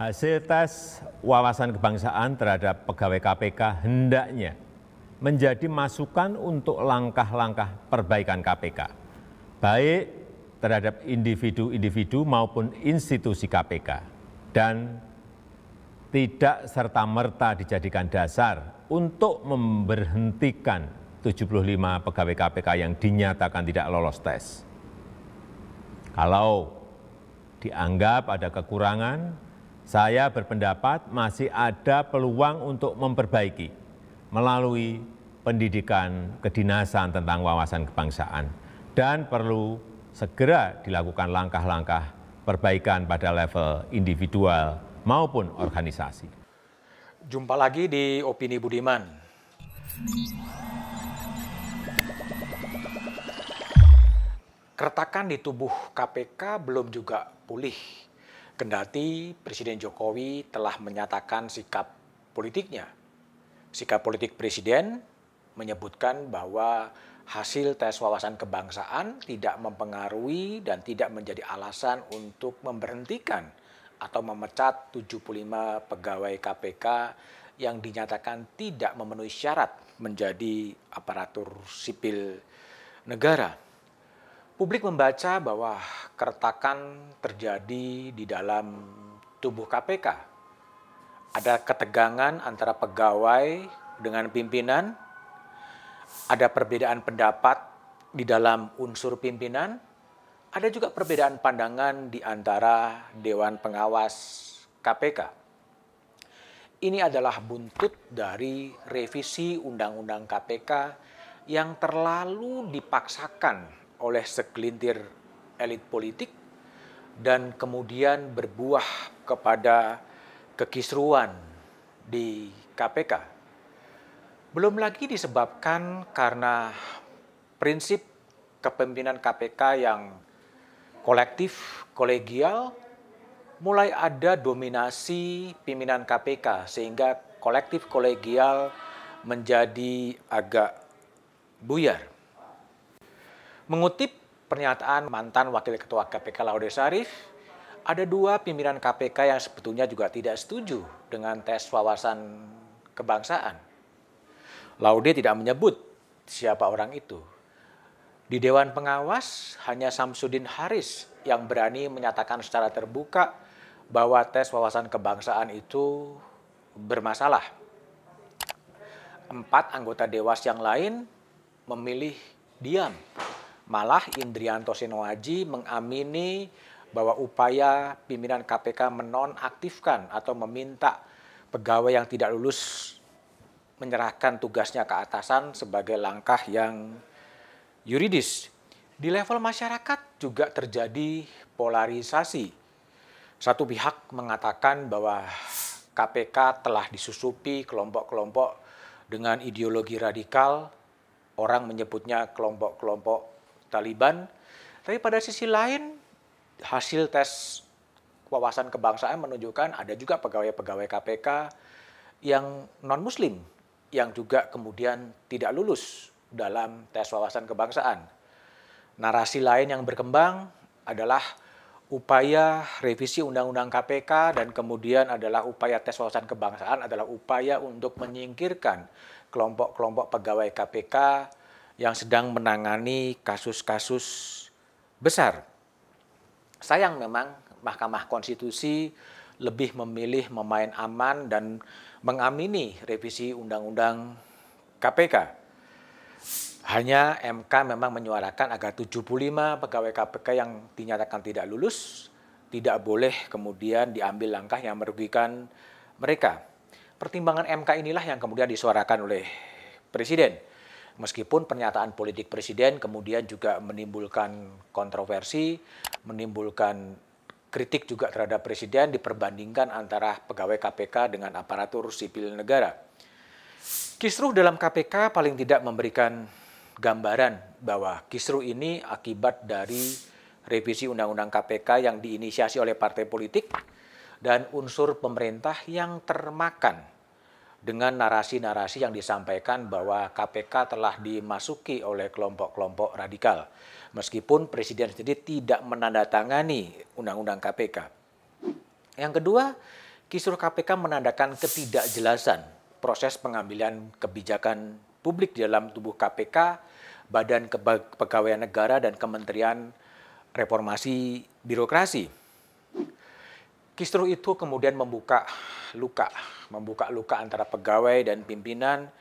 hasil tes wawasan kebangsaan terhadap pegawai KPK hendaknya menjadi masukan untuk langkah-langkah perbaikan KPK, baik terhadap individu-individu maupun institusi KPK, dan tidak serta-merta dijadikan dasar untuk memberhentikan 75 pegawai KPK yang dinyatakan tidak lolos tes. Kalau dianggap ada kekurangan, saya berpendapat masih ada peluang untuk memperbaiki melalui pendidikan kedinasan tentang wawasan kebangsaan dan perlu segera dilakukan langkah-langkah perbaikan pada level individual maupun organisasi. Jumpa lagi di Opini Budiman. Keretakan di tubuh KPK belum juga pulih. Kendati Presiden Jokowi telah menyatakan sikap politiknya. Sikap politik Presiden menyebutkan bahwa hasil tes wawasan kebangsaan tidak mempengaruhi dan tidak menjadi alasan untuk memberhentikan atau memecat 75 pegawai KPK yang dinyatakan tidak memenuhi syarat menjadi aparatur sipil negara. Publik membaca bahwa keretakan terjadi di dalam tubuh KPK. Ada ketegangan antara pegawai dengan pimpinan, ada perbedaan pendapat di dalam unsur pimpinan, ada juga perbedaan pandangan di antara Dewan Pengawas KPK. Ini adalah buntut dari revisi Undang-Undang KPK yang terlalu dipaksakan oleh segelintir elit politik dan kemudian berbuah kepada kekisruan di KPK. Belum lagi disebabkan karena prinsip kepemimpinan KPK yang kolektif, kolegial, mulai ada dominasi pimpinan KPK sehingga kolektif kolegial menjadi agak buyar. Mengutip pernyataan mantan Wakil Ketua KPK Laude Sarif, ada dua pimpinan KPK yang sebetulnya juga tidak setuju dengan tes wawasan kebangsaan. Laude tidak menyebut siapa orang itu. Di Dewan Pengawas hanya Samsudin Haris yang berani menyatakan secara terbuka bahwa tes wawasan kebangsaan itu bermasalah. Empat anggota Dewas yang lain memilih diam Malah Indrianto Senoaji mengamini bahwa upaya pimpinan KPK menonaktifkan atau meminta pegawai yang tidak lulus menyerahkan tugasnya ke atasan sebagai langkah yang yuridis. Di level masyarakat juga terjadi polarisasi. Satu pihak mengatakan bahwa KPK telah disusupi kelompok-kelompok dengan ideologi radikal, orang menyebutnya kelompok-kelompok Taliban. Tapi pada sisi lain, hasil tes wawasan kebangsaan menunjukkan ada juga pegawai-pegawai KPK yang non-muslim yang juga kemudian tidak lulus dalam tes wawasan kebangsaan. Narasi lain yang berkembang adalah upaya revisi Undang-Undang KPK dan kemudian adalah upaya tes wawasan kebangsaan adalah upaya untuk menyingkirkan kelompok-kelompok pegawai KPK yang sedang menangani kasus-kasus besar. Sayang memang Mahkamah Konstitusi lebih memilih memain aman dan mengamini revisi Undang-Undang KPK. Hanya MK memang menyuarakan agar 75 pegawai KPK yang dinyatakan tidak lulus tidak boleh kemudian diambil langkah yang merugikan mereka. Pertimbangan MK inilah yang kemudian disuarakan oleh Presiden. Meskipun pernyataan politik presiden kemudian juga menimbulkan kontroversi, menimbulkan kritik juga terhadap presiden diperbandingkan antara pegawai KPK dengan aparatur sipil negara. Kisruh dalam KPK paling tidak memberikan gambaran bahwa kisruh ini akibat dari revisi Undang-Undang KPK yang diinisiasi oleh partai politik dan unsur pemerintah yang termakan dengan narasi-narasi yang disampaikan bahwa KPK telah dimasuki oleh kelompok-kelompok radikal. Meskipun Presiden sendiri tidak menandatangani Undang-Undang KPK. Yang kedua, kisruh KPK menandakan ketidakjelasan proses pengambilan kebijakan publik di dalam tubuh KPK, Badan Kepegawaian Negara dan Kementerian Reformasi Birokrasi. Kisruh itu kemudian membuka luka, membuka luka antara pegawai dan pimpinan,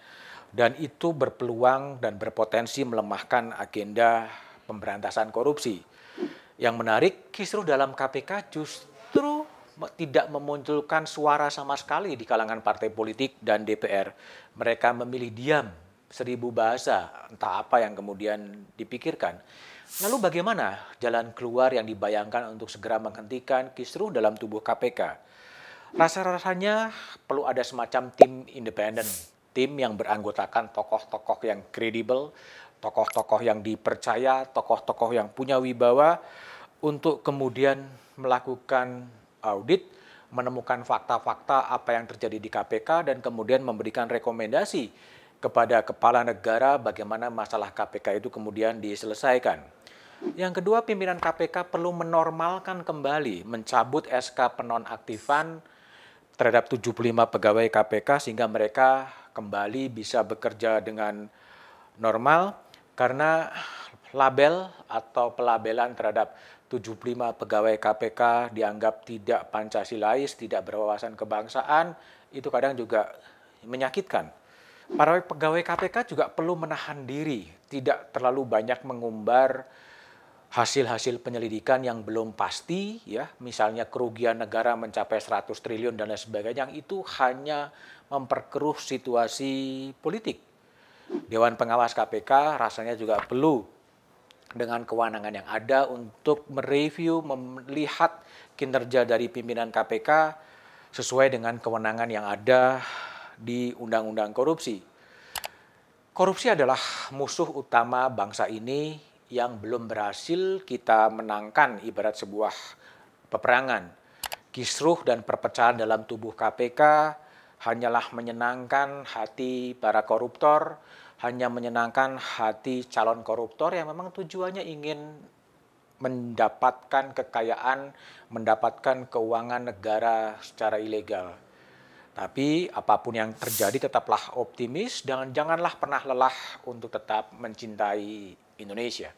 dan itu berpeluang dan berpotensi melemahkan agenda pemberantasan korupsi. Yang menarik, kisruh dalam KPK justru tidak memunculkan suara sama sekali di kalangan partai politik dan DPR. Mereka memilih diam, seribu bahasa, entah apa yang kemudian dipikirkan. Lalu bagaimana jalan keluar yang dibayangkan untuk segera menghentikan kisruh dalam tubuh KPK? Rasa-rasanya perlu ada semacam tim independen, tim yang beranggotakan tokoh-tokoh yang kredibel, tokoh-tokoh yang dipercaya, tokoh-tokoh yang punya wibawa, untuk kemudian melakukan audit, menemukan fakta-fakta apa yang terjadi di KPK dan kemudian memberikan rekomendasi kepada kepala negara bagaimana masalah KPK itu kemudian diselesaikan. Yang kedua, pimpinan KPK perlu menormalkan kembali, mencabut SK penonaktifan terhadap 75 pegawai KPK sehingga mereka kembali bisa bekerja dengan normal karena label atau pelabelan terhadap 75 pegawai KPK dianggap tidak Pancasilais, tidak berwawasan kebangsaan, itu kadang juga menyakitkan. Para pegawai KPK juga perlu menahan diri, tidak terlalu banyak mengumbar hasil-hasil penyelidikan yang belum pasti, ya, misalnya kerugian negara mencapai 100 triliun dan lain sebagainya, yang itu hanya memperkeruh situasi politik. Dewan Pengawas KPK rasanya juga perlu dengan kewenangan yang ada untuk mereview, melihat kinerja dari pimpinan KPK sesuai dengan kewenangan yang ada di Undang-Undang Korupsi. Korupsi adalah musuh utama bangsa ini yang belum berhasil kita menangkan ibarat sebuah peperangan. Kisruh dan perpecahan dalam tubuh KPK hanyalah menyenangkan hati para koruptor, hanya menyenangkan hati calon koruptor yang memang tujuannya ingin mendapatkan kekayaan, mendapatkan keuangan negara secara ilegal. Tapi apa pun yang terjadi tetaplah optimis dan janganlah pernah lelah untuk tetap mencintai Indonesia.